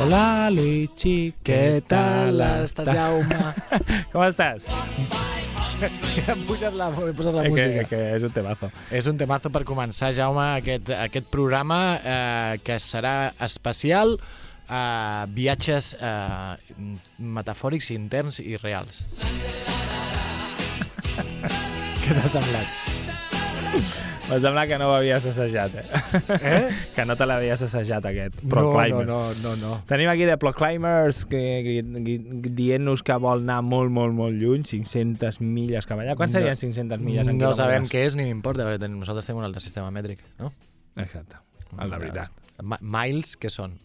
Hola, Luigi, què tal estàs, Jaume? Com estàs? Posat la, posat la Eh, que, música. que és un temazo. És un temazo per començar, Jaume, aquest, aquest programa eh, que serà especial a viatges eh, metafòrics, interns i reals. Què t'ha semblat? Em sembla que no ho havies assajat, eh? Eh? que no te l'havies assajat, aquest No, Proclaimer. no, no, no, no. Tenim aquí de Proclaimers que, que, que dient-nos que vol anar molt, molt, molt lluny, 500 milles cap allà. Quan No. serien 500 milles en No quilòmetres? sabem què és ni m'importa, perquè nosaltres tenim un altre sistema mètric, no? Exacte, la veritat. Miles, què són?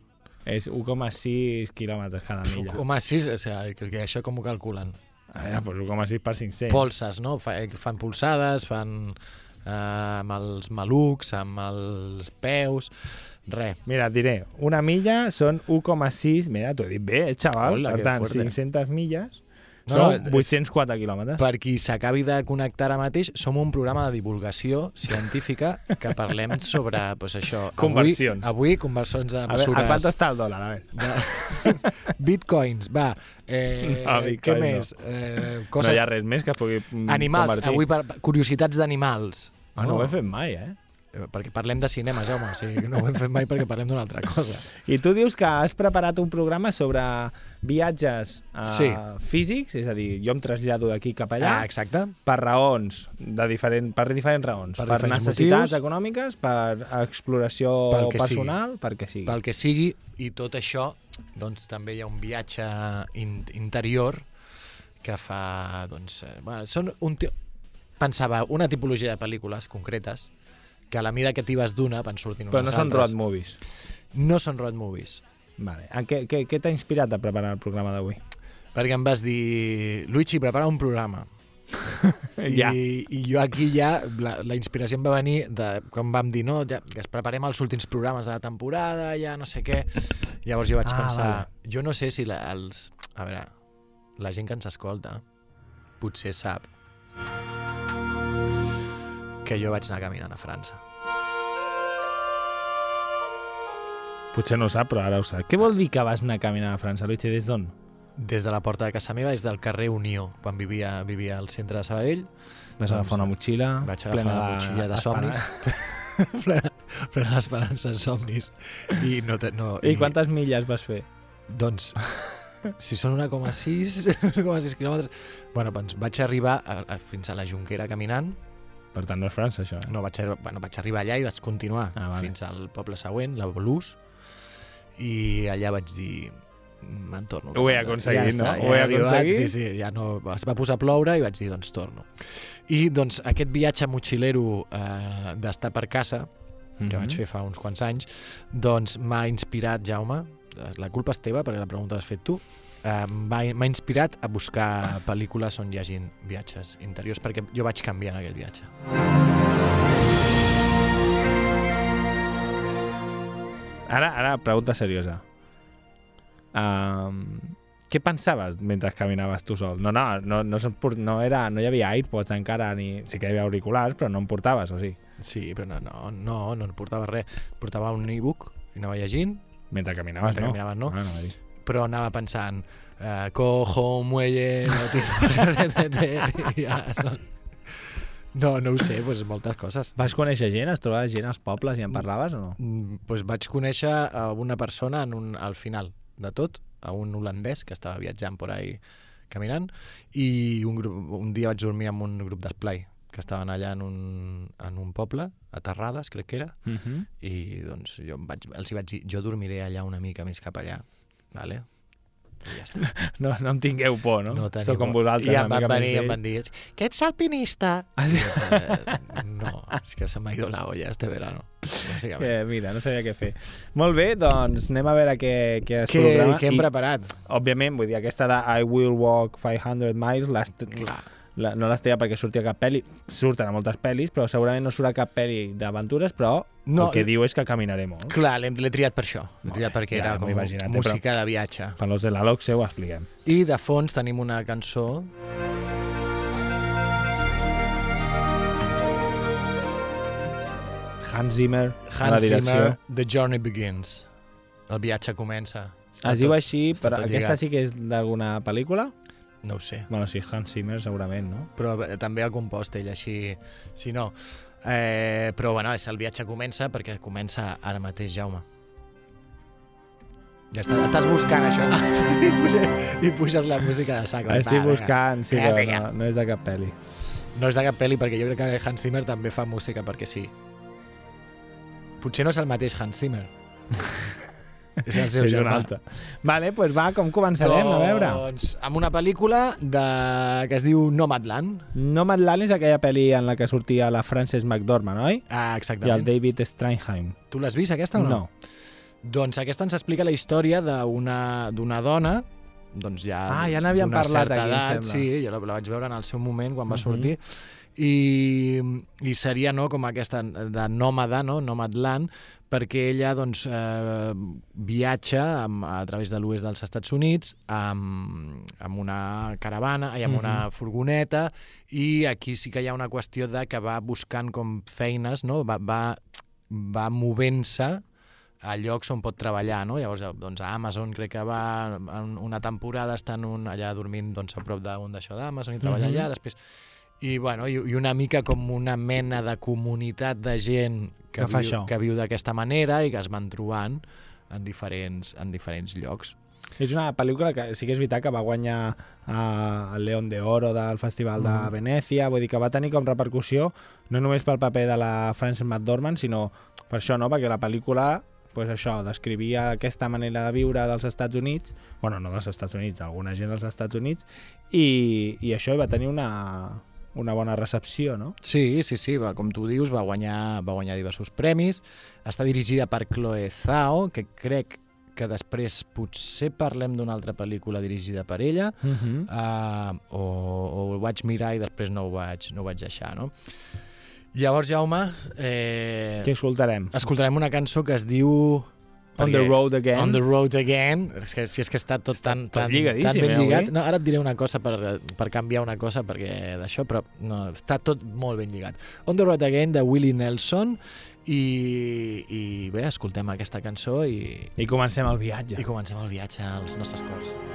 És 1,6 quilòmetres cada milla. Home, sí, o sigui, que, això com ho calculen? A veure, doncs 1,6 per 500. polses, no? Fa, eh, fan polsades, fan eh, amb els malucs, amb els peus, res. Mira, et diré, una milla són 1,6... Mira, t'ho he dit bé, eh, xaval? Hola, per tant, fuerte. 500 milles No, són no, és- 804 quilòmetres. Per qui s'acabi de connectar ara mateix, som un programa de divulgació científica que parlem sobre pues, això. Conversions. Avui, avui conversions de A veure, mesures... a quant està el dòlar? A veure. de... Bitcoins, va. Eh, No, què Bitcoin no. més? Eh, No coses... hi ha res més que pugui Animals, convertir. avui per... curiositats d'animals. Ah, no, ho he fet mai, eh? Eh, Perquè parlem de cinema, Jaume, o sigui, no ho hem fet mai perquè parlem d'una altra cosa. I tu dius que has preparat un programa sobre viatges uh, Sí. físics, és a dir, jo em trasllado d'aquí cap allà, Ah, exacte. per raons, de diferent, per diferents raons. Per Per, diferents necessitats motius. econòmiques, per exploració Pel que personal, pel que sigui. pel que sigui, i tot això, doncs també hi ha un viatge in interior que fa, doncs, eh, bueno, són un pensava una tipologia de pel·lícules concretes que a la mida que t'hi vas d'una van sortint Però unes no són altres. road movies. No són road movies. Vale. En què què, què t'ha inspirat a preparar el programa d'avui? Perquè em vas dir, Luigi, prepara un programa. Ja. I, I jo aquí ja, la, la inspiració em va venir de quan vam dir, no, ja, que es preparem els últims programes de la temporada, ja no sé què. Llavors jo vaig Ah, pensar, vale. jo no sé si la, els... A veure, la gent que ens escolta potser sap que jo vaig anar caminant a França. Potser no ho sap, però ara ho sap. Què vol dir que vas anar a caminar a França, Luigi? Des d'on? Des de la porta de casa meva, des del carrer Unió, quan vivia, vivia al centre de Sabadell, Vas Doncs, agafar una motxilla vaig agafar plena la motxilla de somnis, plena, plena d'esperances somnis. I, no, te, no, I quantes milles vas fer? Doncs, si són 1,6 1,6 quilòmetres... Bueno, doncs vaig arribar a, a, fins a la Junquera caminant. Per tant, no és França, això. Eh? No, vaig, bueno, vaig arribar allà i vaig continuar Ah, vale. fins al poble següent, la Bolús, i allà vaig dir me'n torno. Ho he aconseguit, ja no? Està, Ho he arribat, aconseguit. Sí, sí, ja no... Es va posar a ploure i vaig dir, doncs torno. I doncs aquest viatge motxilero eh, d'estar per casa, que Mhm. vaig fer fa uns quants anys, doncs m'ha inspirat, Jaume, la culpa és teva perquè la pregunta l'has fet tu, m'ha m'ha inspirat a buscar pel·lícules on hi hagin viatges interiors, perquè jo vaig canviar en aquell viatge. Ara, ara, pregunta seriosa. Um, què pensaves mentre caminaves tu sol? No, no, no, no, no, era, no hi havia AirPods encara, ni sí que hi havia auriculars, però no em portaves, o sí? Sí, però no, no, no, no en portava res. Portava un e-book i anava llegint, Mentre caminaves, Mentre no? caminaves, no. Ah, no. Però anava pensant eh, cojo un muelle, no tiro... ja són... No, no ho sé, doncs moltes coses. Vas conèixer gent? Es trobaves gent als pobles i en parlaves o no? Mm, pues vaig conèixer a una persona en un, al final de tot, a un holandès que estava viatjant por ahí caminant i un, grup, un dia vaig dormir amb un grup d'esplai que estaven allà en un, en un poble, a Terrades, crec que era, Uh -huh. i doncs jo em vaig, els hi vaig dir, jo dormiré allà una mica més cap allà, vale? I ja està. no, no em tingueu por, no? No teniu Sóc com vosaltres, I em van venir, més em van dir, que ets alpinista. Ah, sí? Eh, no, és que se m'ha ido la olla este verano. Que, mira, no sabia què fer. Molt bé, doncs anem a veure què, què es programa. què hem I, preparat? òbviament, vull dir, aquesta de I Will Walk 500 Miles l'has-. La, no triat perquè surti a cap pel·li. Surten a moltes pel·lis, però segurament no surt a cap pel·li d'aventures, però No, el que diu és que caminaré molt. Clar, l'he triat per això. L'he triat bé, perquè ja era com eh, música de viatge. Per los de la LOCSE ho expliquem. I de fons tenim una cançó Hans Zimmer, a la Hans direcció. Zimmer, The Journey Begins. El viatge comença. Està Es diu així, però aquesta lligat. sí que és d'alguna pel·lícula? No ho sé. Bueno, sí, Hans Zimmer segurament, no? però eh, també ha compost ell així, si no. Eh, però bueno, és el viatge comença perquè comença ara mateix, Jaume. Ja estàs, estàs buscant això. I, puges, I puges la música de saco. Estic Va, buscant, sí, Vinga, però no, no és de cap pel·li. No és de cap pel·li, perquè jo crec que Hans Zimmer també fa música perquè sí. Potser no és el mateix Hans Zimmer. és el seu és germà. altra. Vale, doncs va, com començarem? A veure. Doncs amb una pel·lícula de... que es diu Nomadland. Nomadland és aquella pel·li en la que sortia la Frances McDormand, oi? Ah, I el exactament. David Steinheim. Tu l'has vist, aquesta o no? No. Doncs aquesta ens explica la història d'una d'una dona doncs ja Ah, ja n'havíem parlat aquí, em edat, sembla. Sí, jo la, la vaig veure en el seu moment quan va Mhm. sortir i, i seria no, com aquesta de nòmada, no? Nomadland, perquè ella doncs, eh, viatja amb, a través de l'oest dels Estats Units amb, amb una caravana i amb una furgoneta i aquí sí que hi ha una qüestió de que va buscant com feines, no? va, va, va movent-se a llocs on pot treballar, no? Llavors, doncs, a Amazon crec que va en una temporada estan un, allà dormint doncs, a prop d'un d'això d'Amazon i treballa Mhm. allà, després... I, bueno, i, i una mica com una mena de comunitat de gent que, Que viu, això. que viu d'aquesta manera i que es van trobant en diferents, en diferents llocs. És una pel·lícula que sí que és veritat que va guanyar eh, el León de Oro del Festival de Mm. Venècia, vull dir que va tenir com repercussió no només pel paper de la Frances McDormand, sinó per això, no? perquè la pel·lícula pues això, descrivia aquesta manera de viure dels Estats Units, bueno, no dels Estats Units, alguna gent dels Estats Units, i, i això va tenir una, una bona recepció, no? Sí, sí, sí, va, com tu dius, va guanyar, va guanyar diversos premis. Està dirigida per Chloe Zhao, que crec que després potser parlem d'una altra pel·lícula dirigida per ella, Uh -huh. uh, o, o ho vaig mirar i després no ho vaig, no ho vaig deixar, no? Llavors, Jaume, eh, Què escoltarem? escoltarem una cançó que es diu... On the Road Again. On the Road Again. És que, si és que està tot tan, tot tan, tan ben eh, lligat. No, ara et diré una cosa per, per canviar una cosa perquè d'això, però no, està tot molt ben lligat. On the Road Again de Willie Nelson i, i bé, escoltem aquesta cançó i, I comencem el viatge. i comencem el viatge als nostres cors.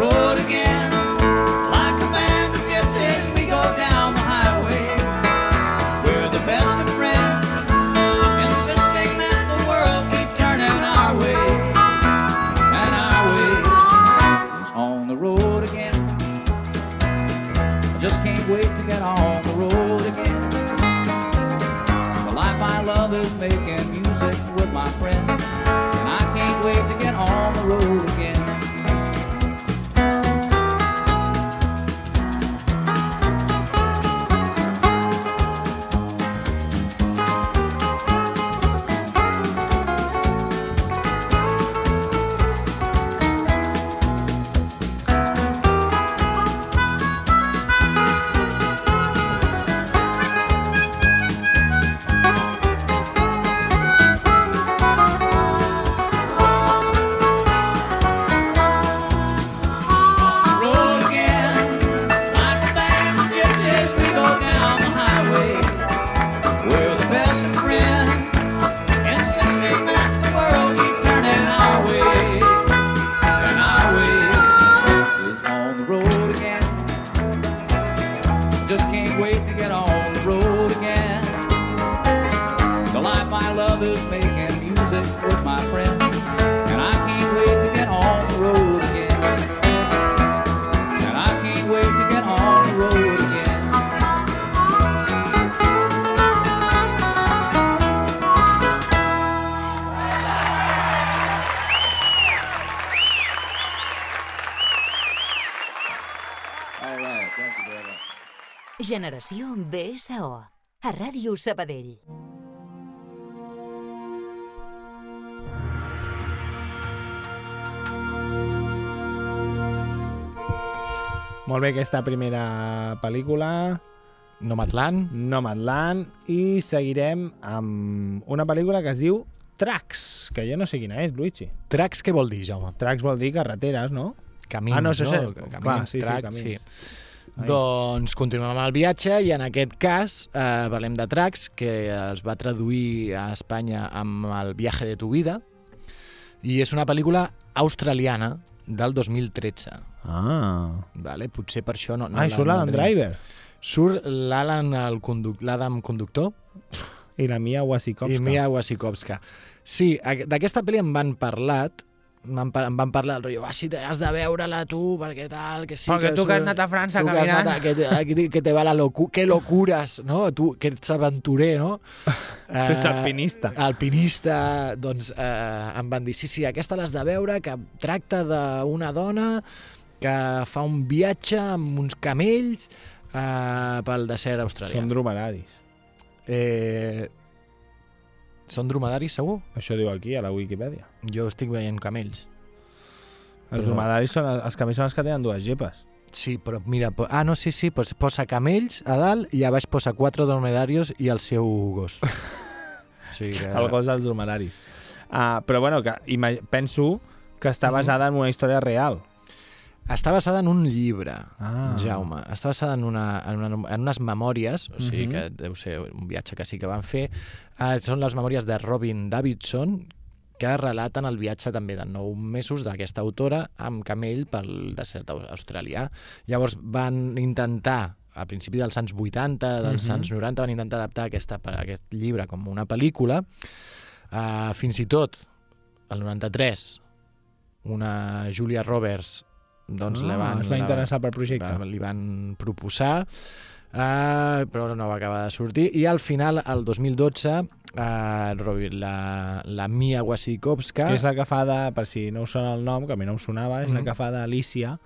On the road again. BSO. A Ràdio Sabadell. Molt bé, aquesta primera pel·lícula, Nomadland. Nomadland, i seguirem amb una pel·lícula que es diu Tracks, que jo no sé quina és, Luigi. Tracks què vol dir, Jaume? Tracks vol dir carreteres, no? Camins, Ah, no, no? sé. Camins, Clar, sí, sí, tracks, camins. sí. Ai. Doncs continuem amb el viatge i en aquest cas eh, parlem de Tracks, que es va traduir a Espanya amb el viaje de tu vida i és una pel·lícula australiana del 2013. Ah. Vale? Potser per això no... no Ah, surt no l'Alan. Driver. Surt l'Alan, l'Adam conductor, I la Mia Wasikowska. i Mia Wasikowska. Sí, d'aquesta pel·li em van parlat, em, van parlar del rotllo, ah, sí, has de veure-la tu, perquè tal, que sí... Perquè tu que has anat a França que caminant. anat a- que, te, que, te- que te va la locu que locures, no? Tu, que ets aventurer, no? Tu ets alpinista. alpinista, doncs eh, em van dir, sí, sí, aquesta l'has de veure, que tracta d'una dona que fa un viatge amb uns camells eh, pel desert australià. Són dromadaris. Eh, són dromedaris, segur? Això diu aquí, a la Wikipedia. Jo estic veient camells. Els Però- dromedaris són els, camells són els que tenen dues gepes. Sí, però mira, po- ah, no, sí, sí, pues posa camells a dalt i a baix posa quatre dromedarios i el seu gos. O sigui que... El gos dels dromedaris. Uh, però bueno, que penso que està basada en una història real. Està basada en un llibre, Ah. Jaume. Està basada en, una, en, una, en unes memòries, o sigui Mhm. que deu ser un viatge que sí que van fer. Uh, són les memòries de Robin Davidson, que relaten el viatge també de nou mesos d'aquesta autora amb camell pel desert au- australià. Llavors van intentar a principi dels anys 80, dels Mhm. anys 90, van intentar adaptar aquesta, aquest llibre com una pel·lícula. Uh, fins i tot, el 93, una Julia Roberts doncs Ah, van, es va la- interessar pel projecte. va- li van proposar uh, però no va acabar de sortir i al final, el 2012 uh, la, la Mia Wasikowska Que és la que fa de, per si no us sona el nom, que a mi no em sonava, és la Mhm. que fa d'Alicia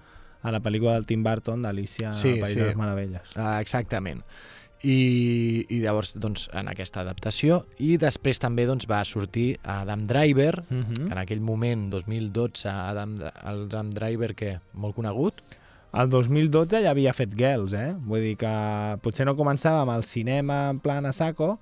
a la pel·lícula del Tim Burton d'Alicia Sí, al País sí. de les Meravelles. Uh, exactament. I, I llavors, doncs, en aquesta adaptació. I després també doncs, va sortir Adam Driver, Mhm. que en aquell moment, 2012, Adam, el Adam Driver, que molt conegut. El 2012 ja havia fet Girls, eh? Vull dir que potser no començava amb el cinema en plan a saco,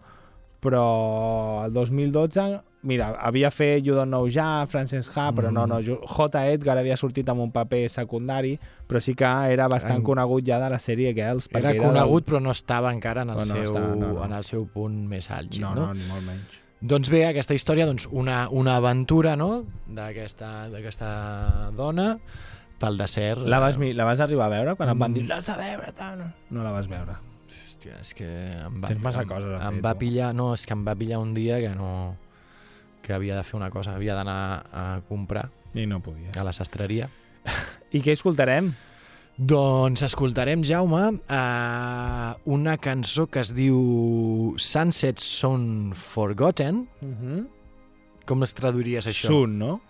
però el 2012 mira, havia fet You Don't Know Ja, Frances Ha, però no, no, Jo- J. Edgar havia sortit amb un paper secundari, però sí que era bastant En- conegut ja de la sèrie Girls. perquè Era conegut, del- però no estava encara en el, Però no seu, estava, no, no. en el seu punt més àlgid. No, no? no, ni molt menys. Doncs bé, aquesta història, doncs, una, una aventura no? d'aquesta dona pel desert. La vas, mi- la vas arribar a veure quan em van dir Mm. l'has de veure? Tal. no?" No la vas veure. Hòstia, és que em va, Tens massa em, coses a em fer, va tu. pillar, no, és que em va pillar un dia que no que havia de fer una cosa, havia d'anar a comprar I no podia. a la sastreria. I què escoltarem? Doncs escoltarem, Jaume, uh, una cançó que es diu Sunsets Son Forgotten. Uh -huh. Com es traduiries això? Sun, no?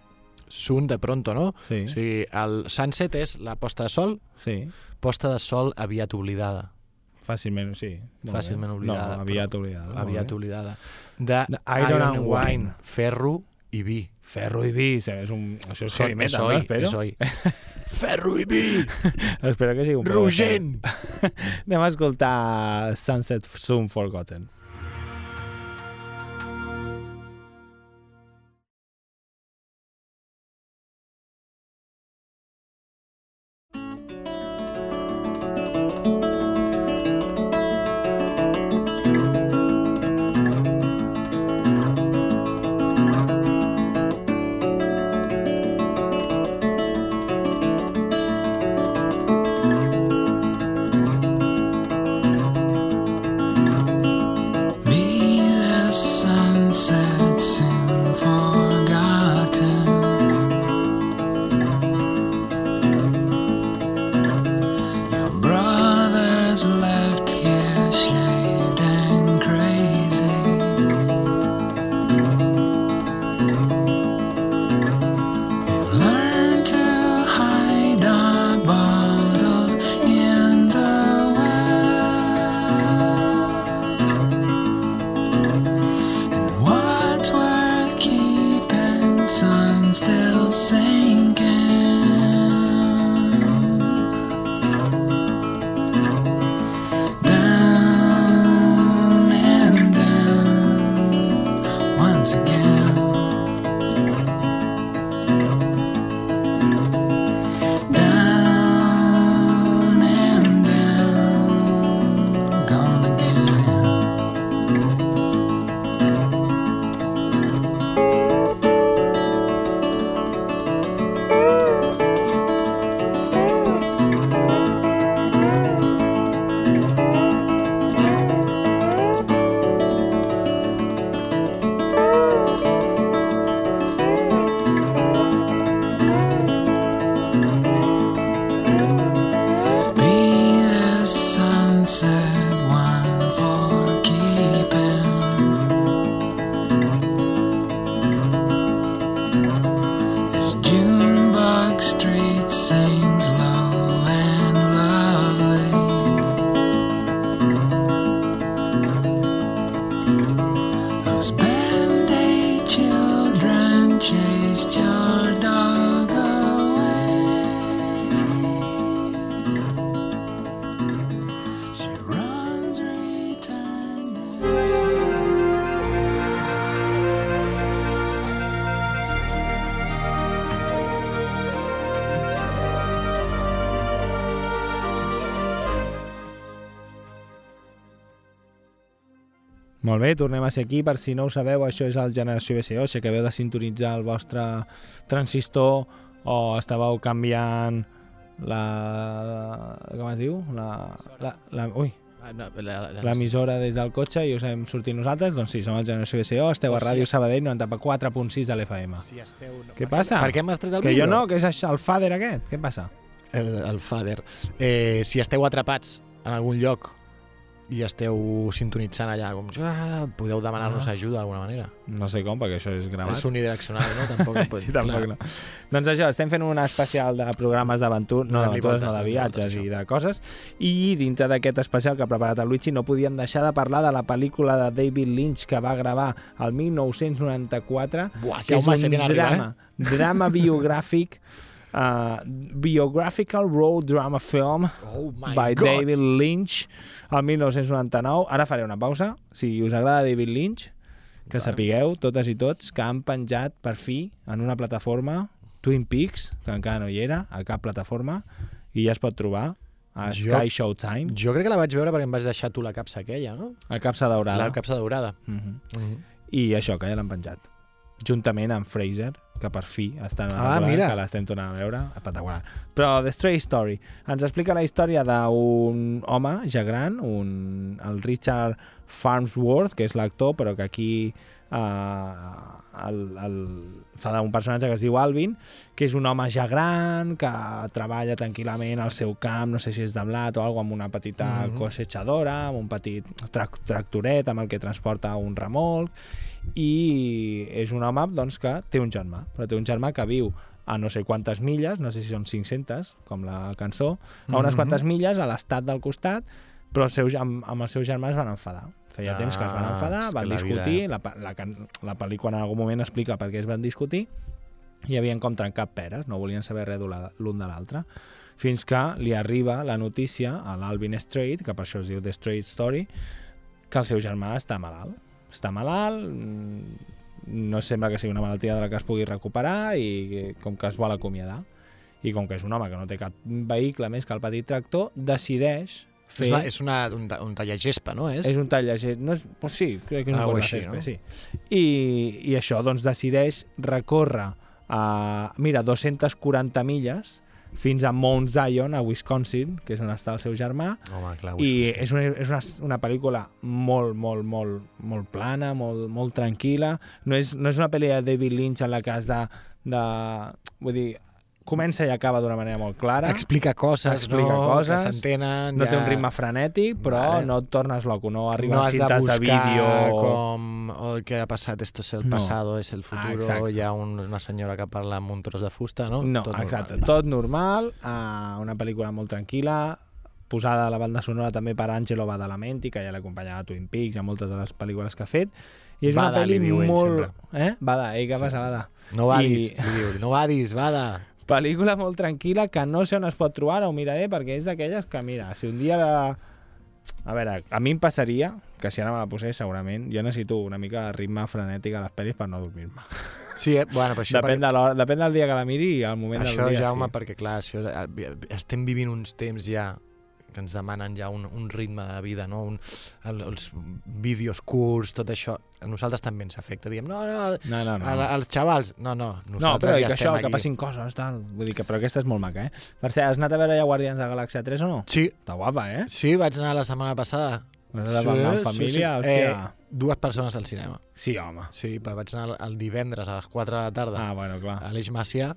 Sun de pronto, no? Sí. O sigui, el sunset és la posta de sol, Sí. posta de sol aviat oblidada. Fàcilment, sí. Fàcilment oblidada. No, aviat oblidada. Aviat oblidada. De, De Iron, and Wine, ferro i vi. Ferro i vi, és un... això és heavy metal, és no? oi, Espero. és oi. Ferro i vi! Espero que sigui un de- Anem a escoltar Sunset Soon Forgotten. Molt bé, tornem a ser aquí. Per si no ho sabeu, això és el Generació BCO. Si acabeu de sintonitzar el vostre transistor o estàveu canviant la... com es diu? La, la, la, ui, Ah, l'emissora des del cotxe i us hem sortit nosaltres, doncs sí, som el Generació BCO, esteu a Ràdio Sabadell 94.6 de l'FM. Si esteu... No, Què passa? Per què m'has tret el Que jo no, que és el fader aquest. Què passa? El, el fader. Eh, si esteu atrapats en algun lloc i esteu sintonitzant allà, com, ah, podeu demanar-nos Ah. ajuda d'alguna manera. No sé com, perquè això és gravat. És unidireccional, no? Tampoc, no pot- sí, tampoc clar. no. Doncs això, estem fent un especial de programes d'aventura, no no voltes, de viatges i de coses, i dintre d'aquest especial que ha preparat el Luigi no podíem deixar de parlar de la pel·lícula de David Lynch que va gravar el 1994, Buah, que és un serien arriba, drama, drama biogràfic uh, Biographical Road Drama Film Oh by God. David Lynch el 1999. Ara faré una pausa. Si us agrada David Lynch, que sapigueu, totes i tots, que han penjat per fi en una plataforma Twin Peaks, que encara no hi era, a cap plataforma, i ja es pot trobar a Jo- Sky Showtime, Jo crec que la vaig veure perquè em vas deixar tu la capsa aquella, no? a capsa daurada. La capsa daurada. Mhm. Mm -hmm. I això, que ja l'han penjat. Juntament amb Fraser, que per fi està en Ah, mira. que l'estem tornant a veure. Espectacular. Però The Stray Story ens explica la història d'un home ja gran, un, el Richard Farnsworth, que és l'actor, però que aquí eh, el, el, d'un personatge que es diu Alvin, que és un home ja gran, que treballa tranquil·lament al seu camp, no sé si és de blat o alguna amb una petita Mhm. cosechadora, amb un petit trac tractoret amb el que transporta un remolc, i és un home doncs, que té un germà, però té un germà que viu a no sé quantes milles, no sé si són 500, com la cançó, a unes Mhm. quantes milles a l'estat del costat, però el seu, amb, amb el seu germà es van enfadar. Feia Ah, temps que es van enfadar, és que van la vida- discutir, la, pa- la, can- la pel·lícula en algun moment explica per què es van discutir, i havien com trencat peres, no volien saber res de la- l'un de l'altre, fins que li arriba la notícia a l'Alvin Strait, que per això es diu The Straight Story, que el seu germà està malalt. Està malalt, mm, no sembla que sigui una malaltia de la que es pugui recuperar i com que es vol acomiadar. I com que és un home que no té cap vehicle més que el petit tractor, decideix fer... És, una, és una, un, un tallagespa, no? És? És un tallaget, no és, pues sí, crec que és un Algo bon així, césped, no? sí. I, I això doncs decideix recórrer a, mira, 240 milles fins a Mount Zion, a Wisconsin, que és on està el seu germà, Home, clar, i és una, és una, una pel·lícula molt, molt, molt, molt plana, molt, molt tranquil·la. No és, no és una pel·li de David Lynch en la que has de, de... Vull dir, comença i acaba d'una manera molt clara. Explica coses, explica no? coses, que s'entenen. no ja... té un ritme frenètic, però Vale. no et tornes loco, no arriben no de cintes de, buscar vídeo... com oh, què ha passat, esto es el No. pasado, es el Ah, futuro, exacte. hi ha un, una senyora que parla amb un tros de fusta, no? No, Tot exacte, normal. tot normal, uh, una pel·lícula molt tranquil·la, posada a la banda sonora també per Angelo Badalamenti, que ja l'acompanyava a Twin Peaks, a moltes de les pel·lícules que ha fet, i és Bada, una pel·li ell molt... sempre. Eh? Bada, ei, què passa, Bada? No vadis, I- diu, no vadis, vada. Pel·lícula molt tranquil·la que no sé on es pot trobar, ara ho miraré, perquè és d'aquelles que, mira, si un dia... De... A veure, a mi em passaria, que si ara me la posés segurament, jo necessito una mica de ritme frenètic a les pel·lis per no dormir-me. Sí, eh? bueno, però això Depèn, de l'hora- depèn del dia que la miri i al moment Això, del dia, Jaume, sí. perquè clar, això, eh, estem vivint uns temps ja que ens demanen ja un, un ritme de vida, no? Un, el, els vídeos curts, tot això, a nosaltres també ens afecta. Diem, no, no, No, no, no. a- als xavals, no, no, No, nosaltres però ja que estem això, aquí. que passin coses, tal. Vull dir que, però aquesta és molt maca, eh? Per cert, has anat a veure ja Guardians de la Galàxia 3 o no? Sí, Està guapa, eh? sí, vaig anar la setmana passada. Vas anar amb família, hòstia. Eh, dues persones al cinema. Sí, home. Sí, però vaig anar el divendres a les 4 de la tarda Ah, bueno, clar. a l'Eix Macià.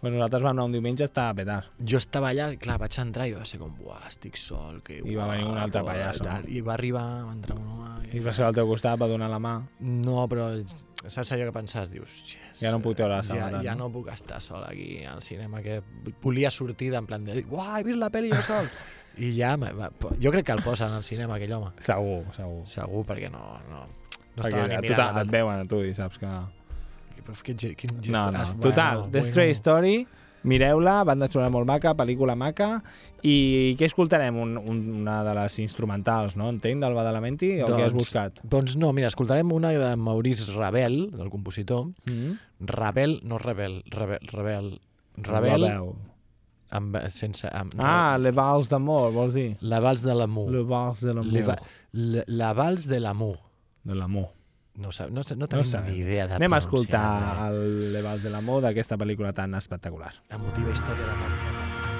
Pues nosaltres vam anar un diumenge, estava a petar. Jo estava allà, i clar, vaig entrar i va ser com, buah, estic sol, que I va venir un altre pallasso. tal. I va arribar, va entrar un home... I va ser al teu costat, va donar la mà. No, però saps allò que pensaves? Dius, yes, Ja no puc treure la ja, sabata, ja no? no puc estar sol aquí al cinema, que volia sortir d'en plan de dir, uah, he vist la pel·li jo sol. I ja, jo crec que el posen al cinema, aquell home. Segur, segur. Segur, perquè no, no, no Perquè estava ni mirant et veuen a tu i saps que... Quin, quin No, gestor... no. Ah, Total, bueno, The bueno. Stray Story, mireu-la, banda sonora molt maca, pel·lícula maca, i què escoltarem? Un, un, una de les instrumentals, no? Entenc, del Badalamenti, o què has buscat? Doncs no, mira, escoltarem una de Maurice Ravel, del compositor. Mm -hmm. Ravel, no Rebel, Rebel, Rebel, Ravel, Rebel. Amb, sense... Amb, Ah, Le Vals d'Amor, vols dir? La Vals de l'Amour. Le Vals de l'Amor. va- la, la Vals de l'Amour. De l'Amor. No, no, no No tenim sabem. ni idea de Anem a escoltar res. el Le Vals de l'Amor d'aquesta pel·lícula tan espectacular. Emotiva història d'amor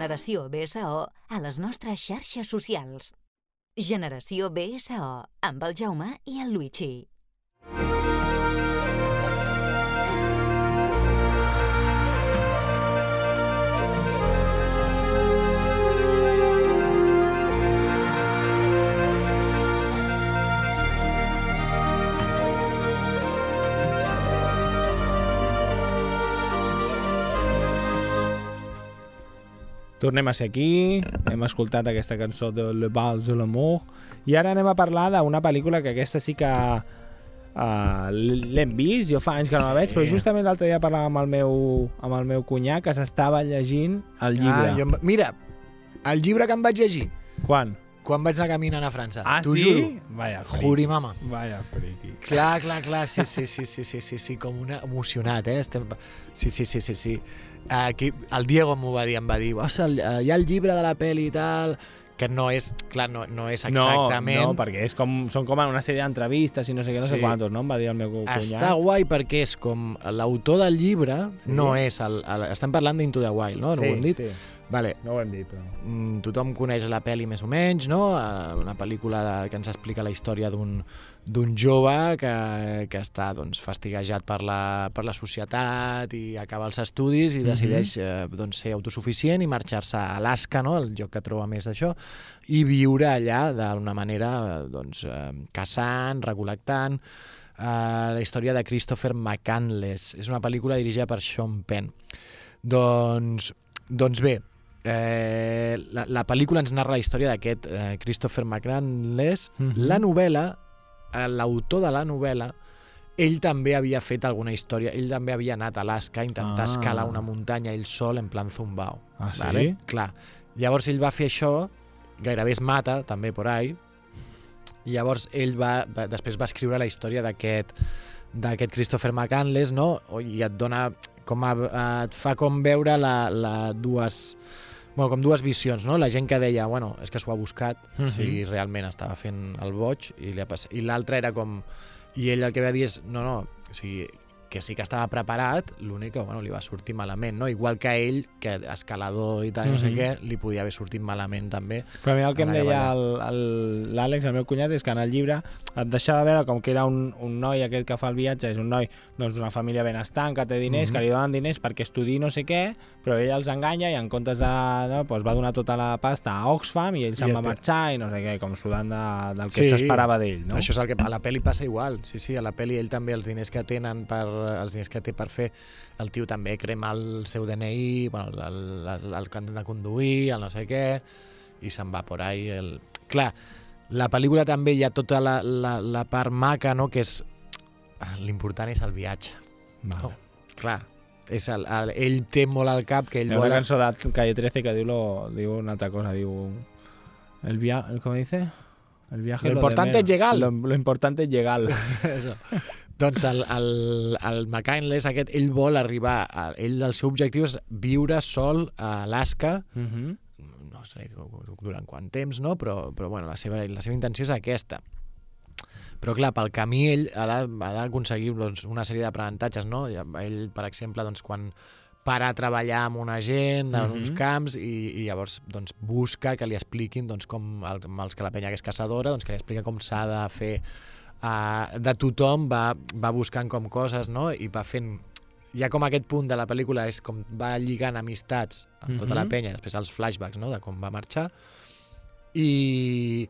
Generació BSO a les nostres xarxes socials. Generació BSO, amb el Jaume i el Luigi. Tornem a ser aquí, hem escoltat aquesta cançó de Le Bal de l'Amour i ara anem a parlar d'una pel·lícula que aquesta sí que uh, l'hem vist, jo fa anys que no la veig, però justament l'altre dia parlàvem amb el meu, amb el meu cunyà que s'estava llegint el llibre. Ah, jo, mira, el llibre que em vaig llegir Quan? quan vaig anar caminant a França. Ah, T'ho sí? juro. Vaya friqui. Juri, mama. Vaya friqui. Clar, clar, clar, sí, sí, sí, sí, sí, sí, sí com una emocionat, eh? Estem... Sí, sí, sí, sí, sí. Aquí, el Diego m'ho va dir, em va dir, "Ostres, el- eh, hi ha el llibre de la pel·li i tal, que no és, clar, no, no és exactament... No, no, perquè és com, són com una sèrie d'entrevistes i no sé què, no sé Sí. quantos, no? Em va dir el meu cunyat. Està guai perquè és com l'autor del llibre Sí. no és el, el... Estem parlant d'Into the Wild, no? No sí, ho hem dit? Sí. Vale. No ho hem dit, però... Mm, tothom coneix la pel·li més o menys, no? Eh, Una pel·lícula de, que ens explica la història d'un jove que, que està doncs, fastiguejat per la, per la societat i acaba els estudis i Mhm. decideix eh, doncs, ser autosuficient i marxar-se a Alaska, no? el lloc que troba més d'això, i viure allà d'una manera doncs, eh, caçant, recol·lectant, eh, la història de Christopher McCandless. És una pel·lícula dirigida per Sean Penn. Doncs, doncs bé, eh, la, la pel·lícula ens narra la història d'aquest eh, Christopher McCandless. Mhm. La novel·la, eh, l'autor de la novel·la, ell també havia fet alguna història, ell també havia anat a Alaska a intentar Ah. ah. escalar una muntanya ell sol en plan zumbao. Ah, sí? Vale? Clar. Llavors ell va fer això, gairebé es mata, també por ahí, i llavors ell va, va després va escriure la història d'aquest d'aquest Christopher McCandless, no? I et dona com a, et fa com veure la, la dues bueno, com dues visions, no? La gent que deia, bueno, és que s'ho ha buscat, Mhm. o sigui, realment estava fent el boig, i, li ha passat. i l'altre era com... I ell el que va dir és, no, no, o sigui, que sí que estava preparat, l'únic que bueno, li va sortir malament, no? Igual que ell, que escalador i tal, mm no sé Mhm. què, li podia haver sortit malament també. Però a mi el que em deia allà. el- el- l'Àlex, el, meu cunyat, és que en el llibre et deixava veure com que era un, un noi aquest que fa el viatge, és un noi doncs, d'una família benestant, que té diners, Mhm. que li donen diners perquè estudi no sé què, però ell els enganya i en comptes de... No, doncs va donar tota la pasta a Oxfam i ell se'n va marxar i no sé què, com sudant de, del que s'esperava d'ell, no? Això és el que a la pel·li passa igual. Sí, sí, a la pel·li ell també els diners que tenen per els diners que té per fer, el tio també crema el seu DNI, bueno, el, el, el carnet de conduir, el no sé què, i se'n va por ahí. El... Clar, la pel·lícula també hi ha tota la, la, la part maca, no?, que és... L'important és el viatge. Vale. No? Clar, és el, el, ell té molt al cap que ell Hi vol... una cançó de Calle 13 que diu, lo, diu una altra cosa, diu... El via... ¿Cómo dice? El viaje Lo de importante es llegar. Lo, lo importante es llegar. Això. Doncs el, el, el McCandless aquest, ell vol arribar, a, ell el seu objectiu és viure sol a Alaska, uh -huh. no sé durant quant temps, no? però, però bueno, la, seva, la seva intenció és aquesta. Però clar, pel camí ell ha d'aconseguir doncs, una sèrie d'aprenentatges, no? Ell, per exemple, doncs, quan para a treballar amb una gent en uns Mhm. camps i, i llavors doncs, busca que li expliquin doncs, com el, amb els que la penya que és caçadora, doncs, que li explica com s'ha de fer uh, de tothom, va, va buscant com coses no? i va fent ja com aquest punt de la pel·lícula és com va lligant amistats amb tota la Mhm. penya, després els flashbacks no? de com va marxar i,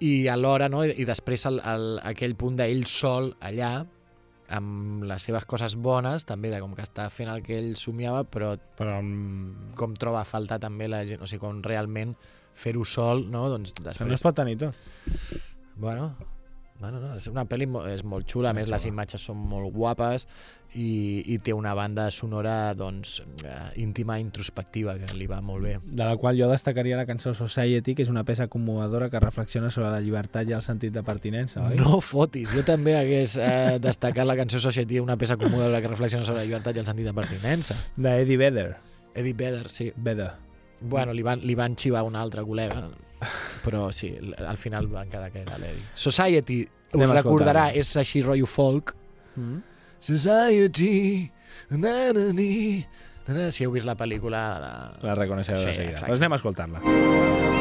i alhora, no? i després el, el, aquell punt d'ell sol allà amb les seves coses bones, també de com que està fent el que ell somiava, però, però amb... com troba a faltar també la gent, o sigui, com realment fer-ho sol, no? Doncs Això no després... es pot tenir tot. Bueno, bueno no, és una pel·li mo- és molt xula, a més les imatges són molt guapes i, i té una banda sonora doncs, eh, íntima, introspectiva, que li va molt bé. de la qual jo destacaria la cançó Society, que és una peça commovedora que reflexiona sobre la llibertat i el sentit de pertinença, oi? No fotis, jo també hagués eh, destacat la cançó Society, una peça commovedora que reflexiona sobre la llibertat i el sentit de pertinença. D'Eddie Vedder. Eddie Vedder, sí. Vedder. Bueno, li van, li van xivar un altre col·lega, però sí, al final van quedar que era l'Eddie. Society, us Anem recordarà, és així rotllo folk. Mm. Society, na, na, ni, na, na. si heu vist la pel·lícula... La, La reconeixereu Sí, de seguida. exacte. Doncs anem a escoltar-la.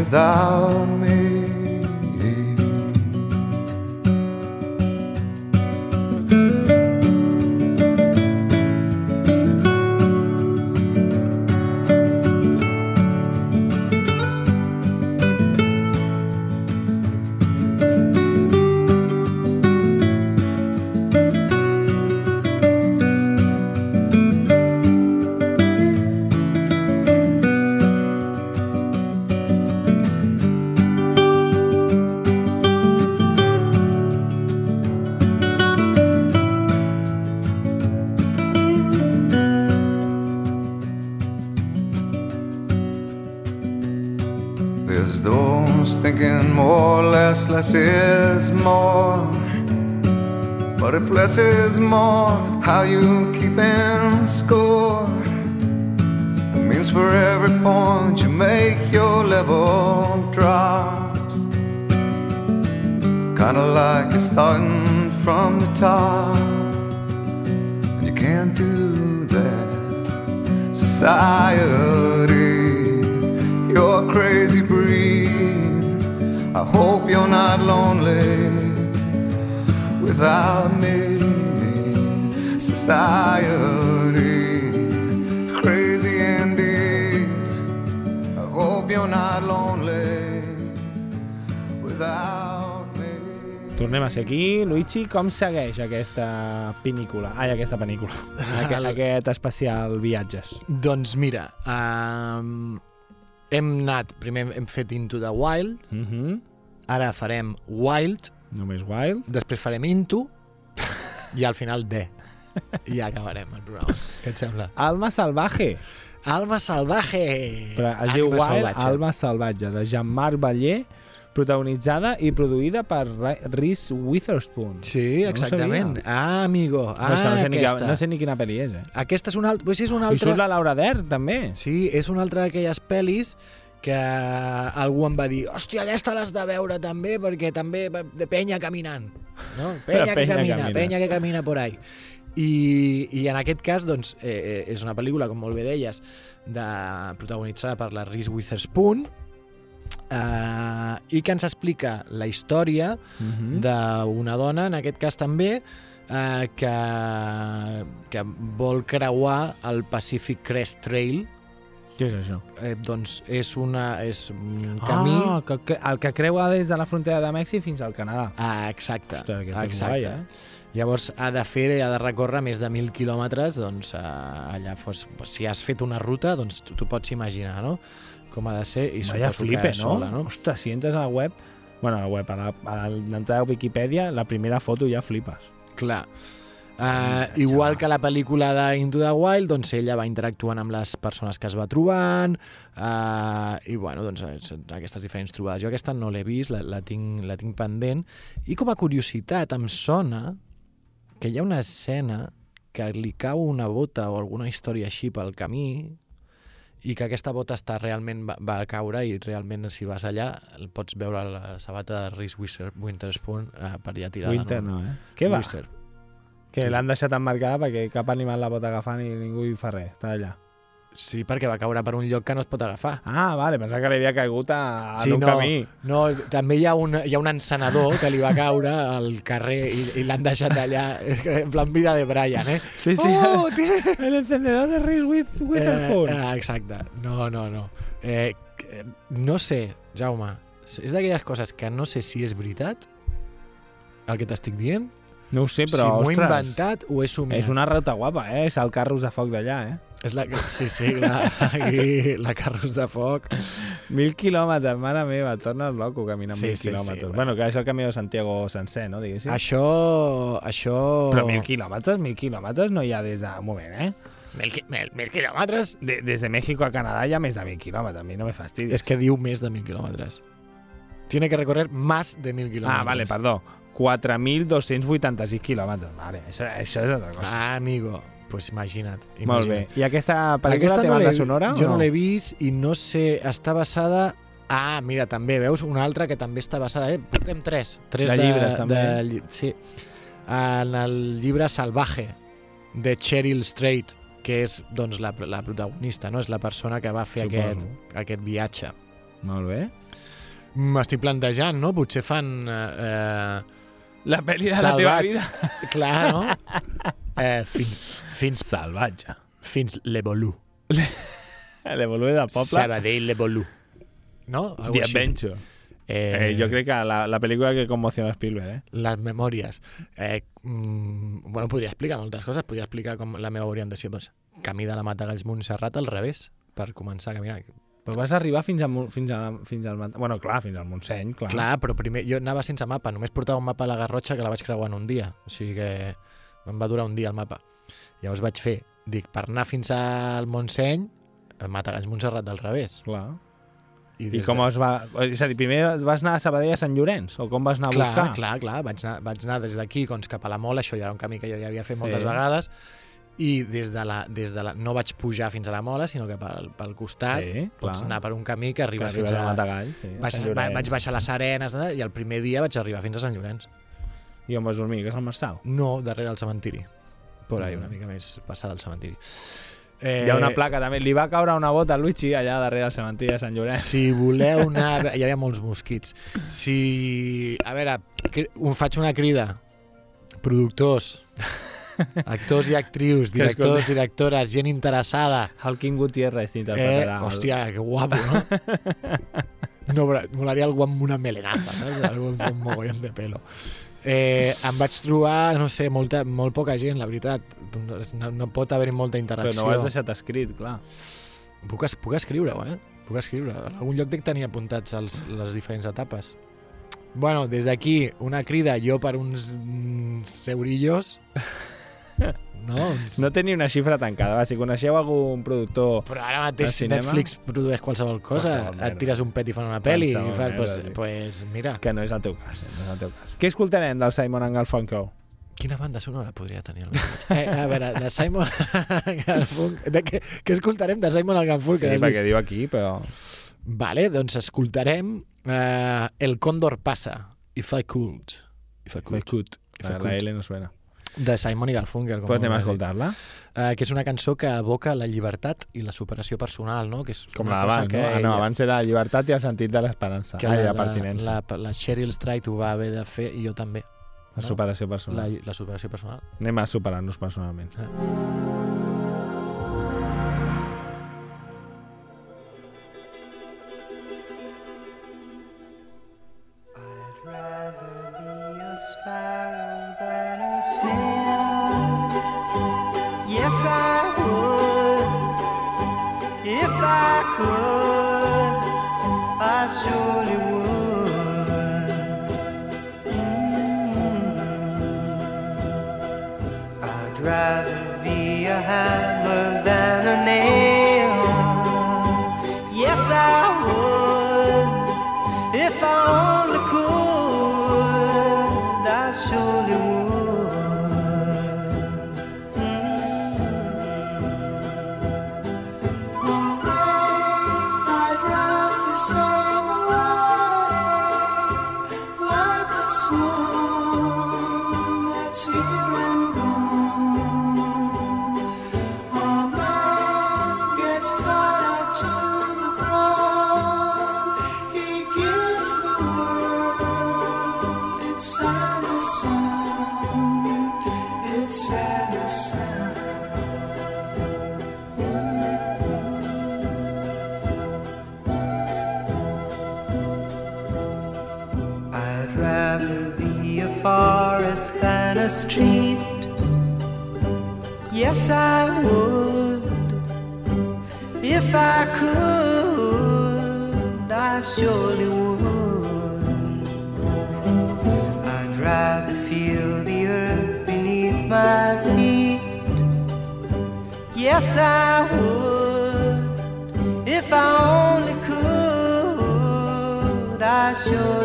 Without Luigi, com segueix aquesta pel·lícula? Ai, aquesta pel·lícula. Aquest, aquest especial viatges. Doncs mira, um, hem anat, primer hem fet Into the Wild, Mm -hmm. Ara farem Wild, Només Wild. després farem Into i al final D. I ja acabarem el programa. Què et sembla? Alma Salvaje. Alma Salvaje! Però es diu Wild, salvatge. Alma Salvatge, de Jean-Marc Baller, protagonitzada i produïda per Reese Witherspoon. Sí, No exactament. sabia. ah, amigo. No, Ah, és que no, sé ni, aquesta. que- no sé ni quina pel·li és, eh? Aquesta és una. Pues és una I altra... surt la Laura Dern, també. Sí, és una altra d'aquelles pel·lis que algú em va dir hòstia, aquesta l'has de veure també perquè també de penya caminant no? penya, que Penya camina, camina. penya que camina por ahí i, i en aquest cas doncs, eh, eh, és una pel·lícula, com molt bé deies de, protagonitzada per la Reese Witherspoon eh, i que ens explica la història Mhm. d'una dona, en aquest cas també, eh, que, que vol creuar el Pacific Crest Trail. Què és això? Eh, doncs és, una, és un camí... Ah, que, que, el que creua des de la frontera de Mèxic fins al Canadà. Ah, exacte. Ostres, exacte. guai, eh? Llavors ha de fer, ha de recórrer més de 1.000 quilòmetres, doncs eh, allà fos, si has fet una ruta, doncs tu, tu pots imaginar, no?, com ha de ser i Vaya flipe, que no? sola, no? Ostres, si entres a la web, bueno, a la web, a l'entrada de Wikipedia, la primera foto ja flipes. Clar. Uh, igual que la pel·lícula de Into the Wild, doncs ella va interactuant amb les persones que es va trobant uh, i bueno, doncs és- aquestes diferents trobades. Jo aquesta no l'he vist, la, la, tinc, la tinc pendent i com a curiositat em sona que hi ha una escena que li cau una bota o alguna història així pel camí i que aquesta bota està realment va, va caure i realment si vas allà pots veure la sabata de Reese Witherspoon Winterspoon uh, per allà tirada. Winter no, eh? Què va? Whisper. Que l'han deixat emmarcada perquè cap animal la pot agafar ni ningú hi fa res. Està allà. Sí, perquè va caure per un lloc que no es pot agafar. Ah, vale, pensava que li havia caigut a, Sí, en un no, camí. no, també hi ha, un, hi ha un encenedor que li va caure al carrer i, i l'han deixat allà en plan vida de Brian, eh? Sí, sí. Oh, tiene... El encendedor de Reese With Witherspoon. Eh, eh, exacte. No, no, no. Eh, no sé, Jaume, és d'aquelles coses que no sé si és veritat el que t'estic dient, No ho sé, si però, m'ho he inventat o he somiat. és una rata guapa, eh? És el carros de foc d'allà, eh? És la... Sí, sí, la, aquí, la carros de foc. Mil quilòmetres, mare meva, tornes loco caminant Sí, mil sí, sí, quilòmetres. bueno. bueno, que és el camí de Santiago sencer, no? Diguéssim. Això... això... Però mil quilòmetres, mil quilòmetres no hi ha des de... Un moment, eh? Mil, mil, mil quilòmetres? De, des de México a Canadà hi ha més de mil quilòmetres, a mi no me fastidies. És que diu més de mil quilòmetres. Tiene que recorrer más de mil quilòmetres. Ah, vale, perdó. 4.286 quilòmetres. Vale, això, això és altra cosa. Ah, amigo. Pues imagina't. Molt bé. imagina't. I aquesta pel·lícula Aquesta té no banda sonora? Jo o no l'he vist i no sé... Està basada... Ah, mira, també, veus? Una altra que també està basada... Eh? Portem tres. tres De llibres, també. De, lli- sí. En el llibre Salvaje, de Cheryl Strait, que és doncs, la, la protagonista, no? És la persona que va fer aquest, Suposo. aquest viatge. Molt bé. M'estic plantejant, no? Potser fan... Eh, La pel·li de la teva vida. Clar, no? Eh, fins, fins, Salvatge. fins l'Evolú. L'Evolue del poble. Sabadell l'Evolú. No? Algo The. Adventure. Eh, Eh, jo crec que la, la pel·lícula que conmociona Spielberg, eh? Les memòries. Eh, mm, bueno, podria explicar moltes coses. Podria explicar com la meva orientació. Doncs, camí de la Matagalls Montserrat al revés, per començar a caminar. Però vas arribar fins, a, fins, a, fins al... Bueno, clar, fins al Montseny, clar. Clar, però primer jo anava sense mapa. Només portava un mapa a la Garrotxa que la vaig creuar en un dia. O sigui que em va durar un dia el mapa. Llavors vaig fer, dic, per anar fins al Montseny, a Matagalls Montserrat del revés. clar. I des com de- es va... És a dir, primer vas anar a Sabadell a Sant Llorenç? O com vas anar a clar, buscar? Clar, clar, vaig anar, vaig anar des d'aquí doncs, cap a la Mola, això ja era un camí que jo ja havia fet moltes Sí. vegades, i des de la, des de la, no vaig pujar fins a la Mola, sinó que pel, pel costat Sí, pots clar. anar per un camí que arribes, arribes fins a a... Matagalls, sí, a vaig, Sant va- vaig baixar les arenes i el primer dia vaig arribar fins a Sant Llorenç. I on vas dormir? Que és el Marçal? No, darrere el cementiri. Por ahí, una mica més passada del cementiri. Eh, Hi ha una placa també. Li va caure una bota a Luigi allà darrere el cementiri de Sant Llorenç. Si voleu anar... Hi havia molts mosquits. Si... A veure, un, faig una crida. Productors, actors i actrius, directors, directores, gent interessada. El Quim Gutiérrez Eh, t'interpretarà. el- hòstia, que guapo, no? No, però molaria algú amb una melenaza, saps? Algú amb un mogollon de pelo. Eh, em vaig trobar, no sé, molta, molt poca gent, la veritat. No, no pot haver-hi molta Però interacció. no ho has deixat escrit, clar. Puc, es, puc escriure-ho, eh? Puc escriure. En algun lloc dic tenir apuntats els, les diferents etapes. Bueno, des d'aquí, una crida jo per uns mm, eurillos. No, uns... No té ni una xifra tancada, va, si coneixeu algun productor Però ara mateix cinema, Netflix produeix qualsevol cosa, Qualsevol et tires un pet i fan una pel·li, i fas, pues, sí. pues, mira, que no és el teu cas, no és el teu cas. Què escoltarem del Simon and Garfunkel? quina banda sonora podria tenir el eh, A veure, de Simon Garfunkel... Què, què escoltarem de Simon Garfunkel? Sí, perquè diu aquí, però... Vale, doncs escoltarem eh, El Còndor passa, If I Could. If I I Could. could. If I La, la could. L no suena. De Simon i Garfunkel. Pues anem a escoltar-la. Eh, que és una cançó que evoca la llibertat i la superació personal, no? Que és Com la d'abans, no? Ah, no, ella- abans era la llibertat i el sentit de l'esperança. que Ai, la, la pertinença. La, la Cheryl Strayed ho va haver de fer i jo també. La superació La, personal. la superació personal. Anem a superar-nos personalment. I'd could,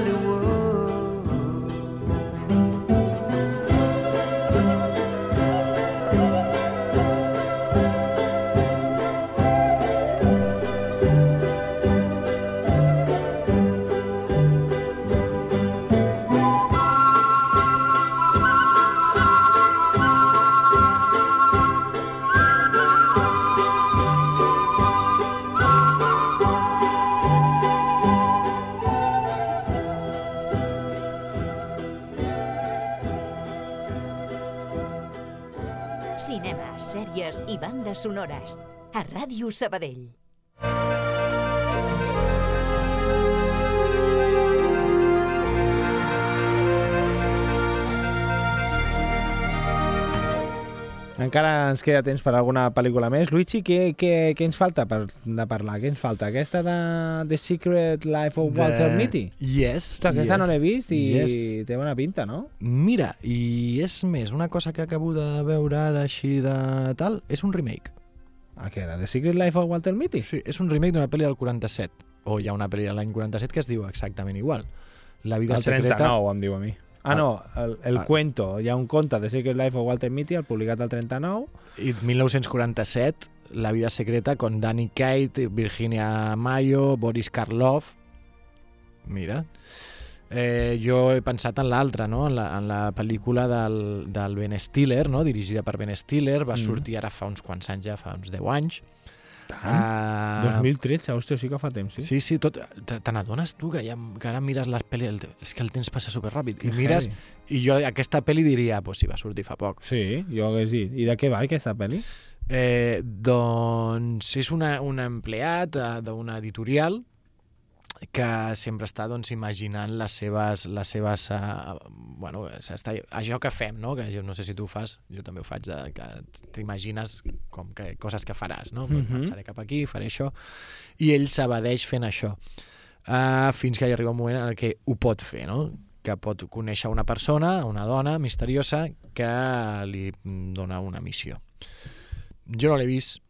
sonores. A Ràdio Sabadell. Encara ens queda temps per alguna pel·lícula més. Luigi, què, què, què ens falta per, de parlar? Què ens falta? Aquesta de The Secret Life of Walter De- Mitty? Yes. Ostres, aquesta yes. no l'he vist i Yes. té bona pinta, no? Mira, i és més, una cosa que acabo de veure ara així de tal, és un remake. Ah, què era? The Secret Life of Walter Mitty? Sí, és un remake d'una pel·li del 47. O hi ha una pel·li de l'any 47 que es diu exactament igual. La vida El secreta... 39, em diu a mi. Ah, Ah. no, el, el Ah. cuento. Hi ha un conte de Secret Life of Walter Mitty, el publicat el 39. I 1947, La vida secreta, con Danny Kate, Virginia Mayo, Boris Karloff... Mira. Eh, jo he pensat en l'altra, no? en, la, en la pel·lícula del, del Ben Stiller, no? dirigida per Ben Stiller, va Mm. sortir ara fa uns quants anys, ja fa uns 10 anys. Tant? Ah, 2013, hòstia, sí que fa temps, sí. Sí, sí, tot, te, te n'adones tu que, ja, que ara mires les pel·lis, el, és que el temps passa superràpid. I mires, i jo aquesta pel·li diria, pues sí, va sortir fa poc. Sí, jo hagués dit. I de què va aquesta pel·li? Eh, doncs és una, un empleat eh, d'una editorial que sempre està doncs, imaginant les seves, les seves uh, bueno, s'està, això que fem, no? que jo no sé si tu ho fas, jo també ho faig, de, que t'imagines com que coses que faràs, no? Pues Mhm. Marxaré cap aquí, faré això, i ell s'abadeix fent això. uh, fins que hi arriba un moment en que ho pot fer, no? que pot conèixer una persona, una dona misteriosa, que li dona una missió. Jo no l'he vist,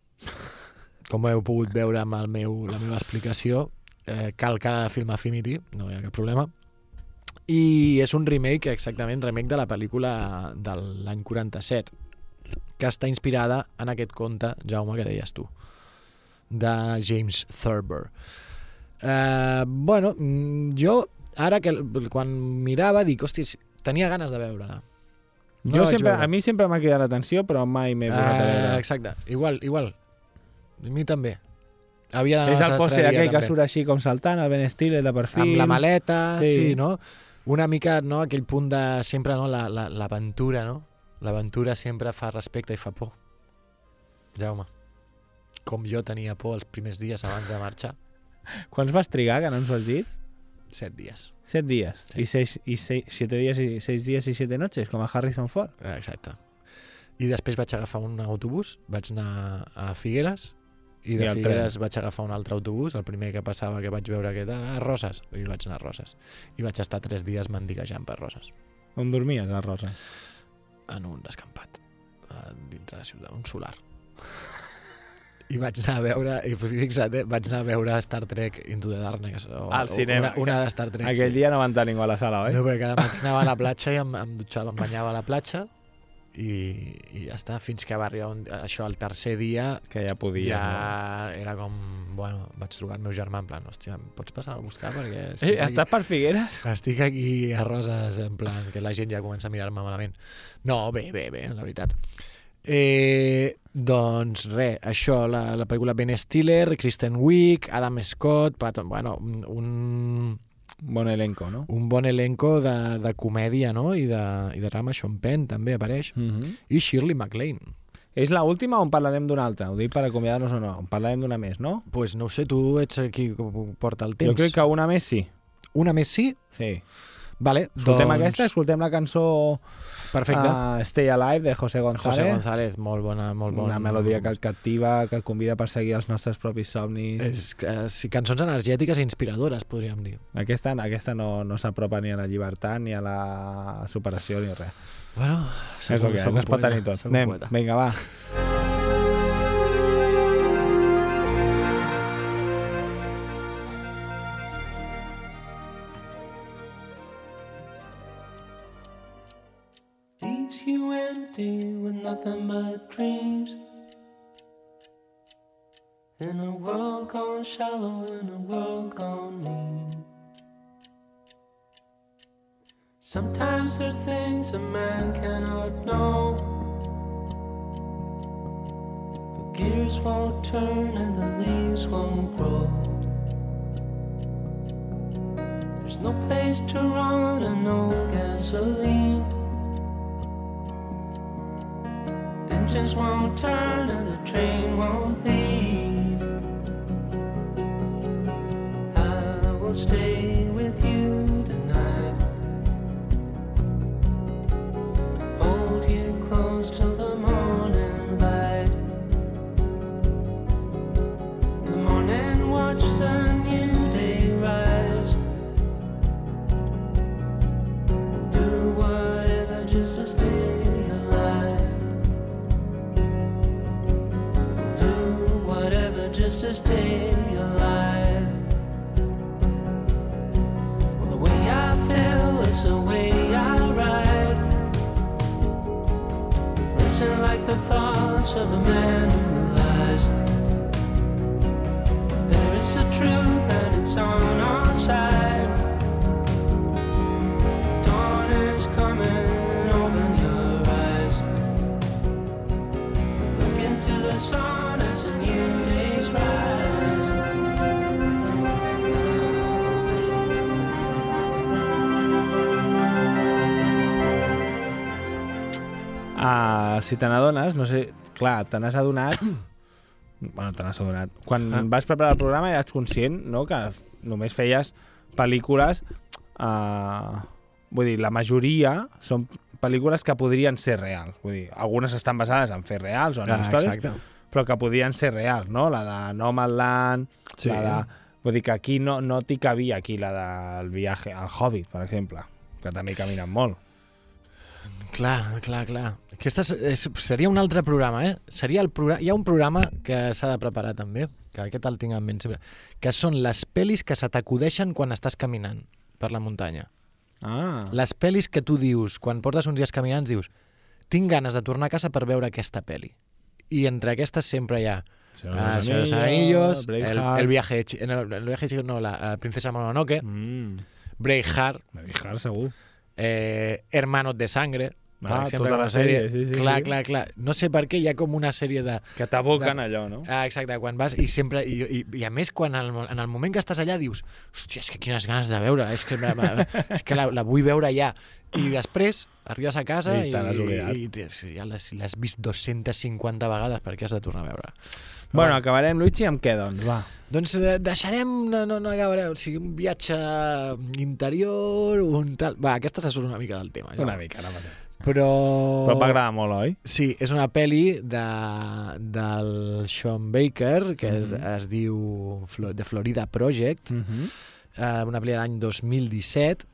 com heu pogut veure amb el meu, la meva explicació, eh, cal cada Film Affinity, no hi ha cap problema, i és un remake, exactament, remake de la pel·lícula de l'any 47, que està inspirada en aquest conte, Jaume, que deies tu, de James Thurber. Eh, bueno, mm, jo ara que quan mirava dic, hosti, tenia ganes de veure-la. No jo sempre, veure. a mi sempre m'ha cridat l'atenció, però mai m'he posat a Eh, veure. exacte, igual, igual. A mi també. Havia d'anar És el pòster aquell que també. surt així com saltant, el Ben Stiller de perfil. Amb la maleta, sí. Sí. no? Una mica, no?, aquell punt de sempre, no?, La- la- l'aventura, la, no? L'aventura sempre fa respecte i fa por. Jaume, com jo tenia por els primers dies abans de marxar, Quants vas trigar, que no ens ho has dit? set dies. Set dies. Sí. I, seis, i seis, siete días y seis días y siete noches, com a Harrison Ford. Exacte. I després vaig agafar un autobús, vaig anar a Figueres, i I de al Figueres vaig agafar un altre autobús, el primer que passava que vaig veure que era a Roses, i vaig anar a Roses. I vaig estar tres dies mendiguejant per Roses, On dormies, a Rosa? en un descampat, eh, dintre la ciutat, un solar. I vaig anar a veure, i fixa't, eh, vaig anar a veure Star Trek Into the Darkness. O, Al cinema. Una, una de Star Trek. Aquell sí. dia no va entrar ningú a la sala, oi? No, perquè cada matí anava a la platja i em, em dutxava, em banyava a la platja i, i ja està, fins que va arribar un, això el tercer dia Que ja podia. ja era com, bueno, vaig trucar al meu germà en plan, hòstia, em pots passar a buscar perquè Eh, estic, estàs per Figueres? estic aquí a Roses en plan que la gent ja comença a mirar-me malament no, bé, bé, bé, la veritat Eh, doncs res, això, la, la pel·lícula Ben Stiller, Kristen Wiig, Adam Scott, Patton, bueno, un, Bon elenco, no? un bon elenco de, de comèdia no? I, de, i de drama. Sean Penn també apareix. Mm -hmm. I Shirley MacLaine. És la última o en parlarem d'una altra? Ho dic per acomiadar-nos o no? En parlarem d'una més, no? pues no sé, tu ets qui porta el temps. Jo crec que una més sí. Una més sí? Sí. Vale, Escoltem doncs... aquesta, escoltem la cançó Perfecte. uh, Stay Alive de José González. José González, molt bona, molt bona. Una melodia que et captiva, que et convida a perseguir els nostres propis somnis. És, eh, sí, cançons energètiques i inspiradores, podríem dir. Aquesta, aquesta no, no s'apropa ni a la llibertat, ni a la superació, ni res. Bueno, és el que no es pot tenir tot. Anem, vinga, va. Empty with nothing but dreams. In a world gone shallow, in a world gone mean. Sometimes there's things a man cannot know. The gears won't turn and the leaves won't grow. There's no place to run and no gasoline. Engines won't turn and the train won't leave. I will stay si te n'adones, no sé, clar, te n'has adonat... bueno, te n'has adonat. Quan Ah. vas preparar el programa eres conscient no, que només feies pel·lícules... Uh, vull dir, la majoria són pel·lícules que podrien ser reals. Vull dir, algunes estan basades en fets reals o en Ah, històries, exacte. però que podien ser reals, no? La de Nomadland, Sí. la de Vull dir que aquí no, no t'hi cabia aquí la del viatge al Hobbit, per exemple, que també caminen molt. Clar, clar, clar. Aquesta és, és, seria un altre programa, eh? Seria el programa... Hi ha un programa que s'ha de preparar també, que aquest el tinc en ment sempre, que són les pel·lis que se t'acudeixen quan estàs caminant per la muntanya. Ah. Les pel·lis que tu dius, quan portes uns dies caminant, dius tinc ganes de tornar a casa per veure aquesta pel·li. I entre aquestes sempre hi ha Señor ah, de los Anillos, el, el viaje, no, el viaje no, la, la princesa Mononoke, Mm. Braveheart, Braveheart, segur. eh, Hermanos de Sangre, per Ah, exemple, tota la sèrie. sèrie, sí, sí, clar, sí. clar, clar. No sé per què hi ha com una sèrie de... Que t'aboquen de- allò, no? Ah, exacte, quan vas i sempre... I, i, i a més, quan el, en el moment que estàs allà dius hòstia, és que quines ganes de veure, és que, és que la, la vull veure ja. I després arribes a casa I i, i, i ja l'has vist 250 vegades perquè has de tornar a veure. Bueno, acabarem, Luigi, amb què, doncs? Va. Doncs eh, deixarem, no, no, no acabarem, o sigui, un viatge interior, un tal... Va, aquesta se surt una mica del tema. Una mica, ara mateix. Però... Però m'agrada molt, oi? Sí, és una pel·li de, del Sean Baker, que es, Mhm. es diu The Florida Project, Mm -hmm. eh, una pel·li de l'any 2017,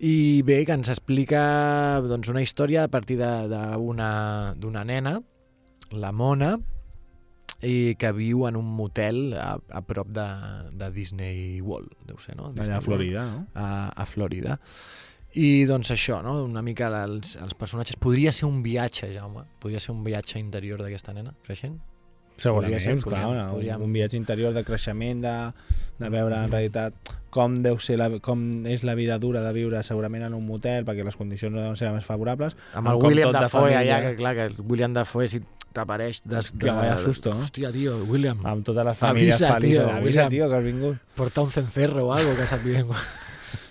i bé, que ens explica doncs, una història a partir de- d'una nena, la Mona, i que viu en un motel a, a prop de, de Disney World, deu ser, no? Disney Allà a World, Florida, no? A, a Florida. I doncs això, no? una mica els, els personatges. Podria ser un viatge, Jaume. Podria ser un viatge interior d'aquesta nena, creixent. Segurament, Podria ser, clar, podríem- una, podríem- un viatge interior de creixement, de, de veure en realitat com deu ser la, com és la vida dura de viure segurament en un motel perquè les condicions no deuen ser les més favorables. Amb el William Dafoe família, allà, que clar, que el William Dafoe si t'apareix des, de... Que vaya susto, no? Hòstia, tio, William. Amb totes les famílies Avisa, felices. tio, Avisa, William. tio, que has vingut. Porta un cencerro o algo que sapiguem.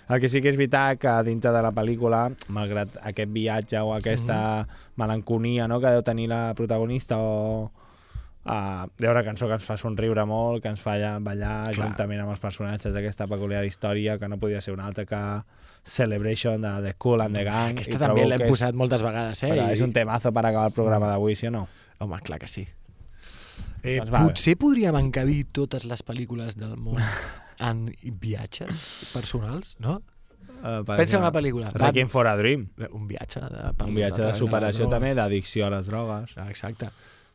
El que sí que és veritat que dintre de la pel·lícula, malgrat aquest viatge o aquesta Mhm. melanconia no, que deu tenir la protagonista o uh, hi ha una cançó que ens fa somriure molt, que ens fa ballar Clar. juntament amb els personatges d'aquesta peculiar història que no podia ser una altra que Celebration de The Cool and the Gang. Aquesta també l'hem és- posat moltes vegades, eh? Però I- és un temazo per acabar el programa d'avui, sí o no? Home, clar que sí. Eh, Doncs va, potser podríem encabir totes les pel·lícules del món en viatges personals, no? Uh, Pensa en una pel·lícula. Requiem for a Dream. Un viatge de, per, Un viatge de a través superació les també, d'addicció a les drogues. Ah, Exacte.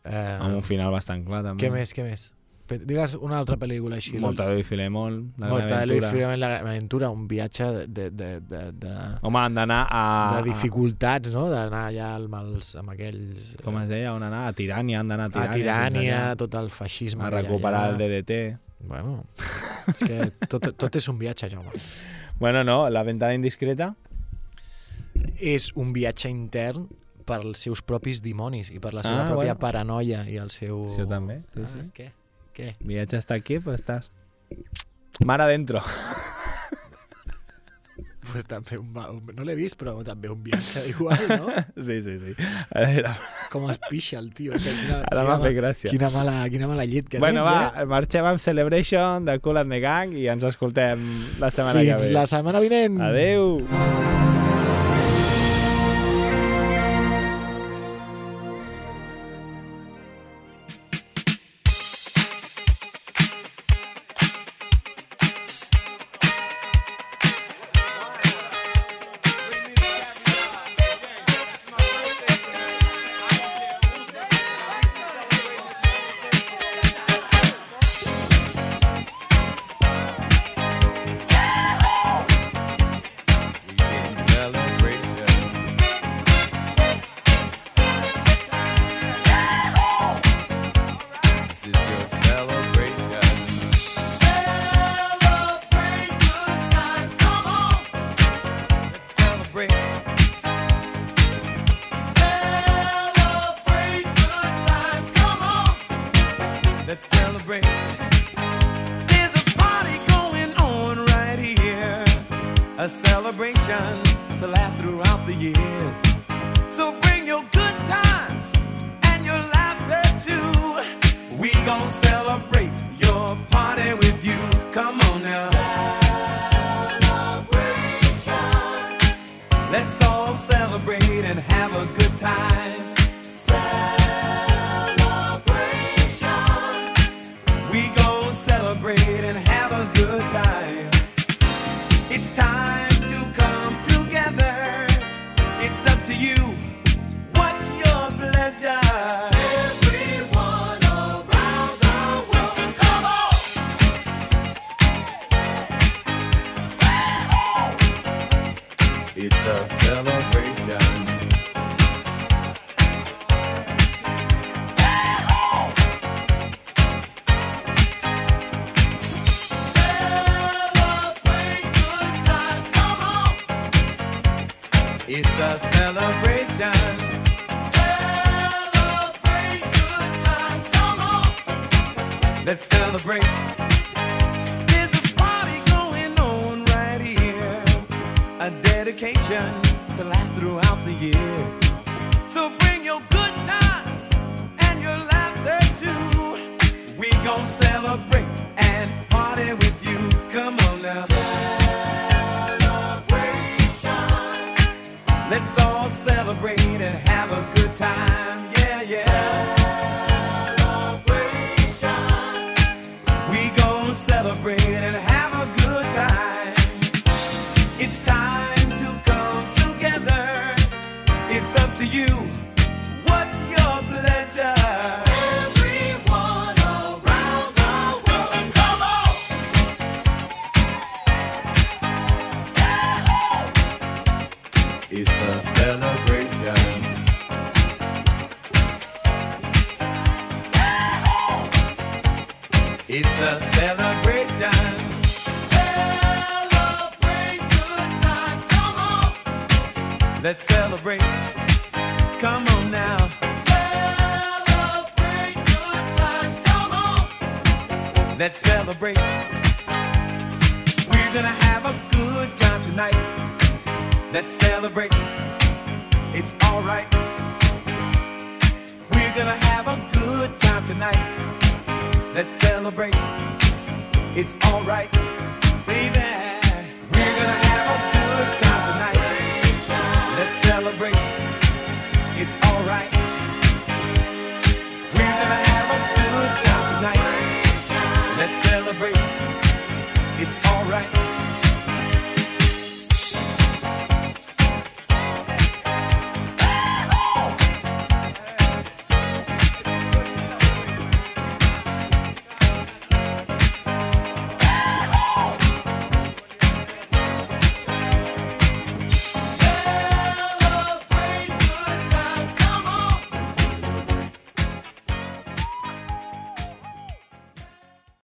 Eh, Amb un final bastant clar, també. Què més, què més? Digues una altra pel·lícula així. Mortadelo i Filemón, la Mortadelo i. Filemón, la gran aventura, un viatge de, de, de, de, Home, han d'anar a... de dificultats, no? D'anar allà amb, els, amb aquells... Com es deia? On anar? A Tirània, han d'anar a A Tirània. fins Tirània, tot el feixisme. A recuperar allà. el DDT. Bueno, és que tot, tot és un viatge, Jaume. Bueno, no, la ventana indiscreta. És un viatge intern per als seus propis dimonis i per la seva Ah, pròpia bueno. paranoia i el seu... Això també, sí, ah, sí. Què? Què? Viatge hasta aquí, pues estàs... Mar adentro. Pues també un, un, no l'he vist, però també un viatge igual, no? Sí, sí, sí. A veure, Com es pixa el tio. Que quina, Ara m'ha fet gràcia. Quina mala, quina mala llet que bueno, tens, va, marxem amb Celebration de Cool and the Gang i ens escoltem la eh? setmana que Fins ve. la setmana vinent. Adeu. pleasure. Let's all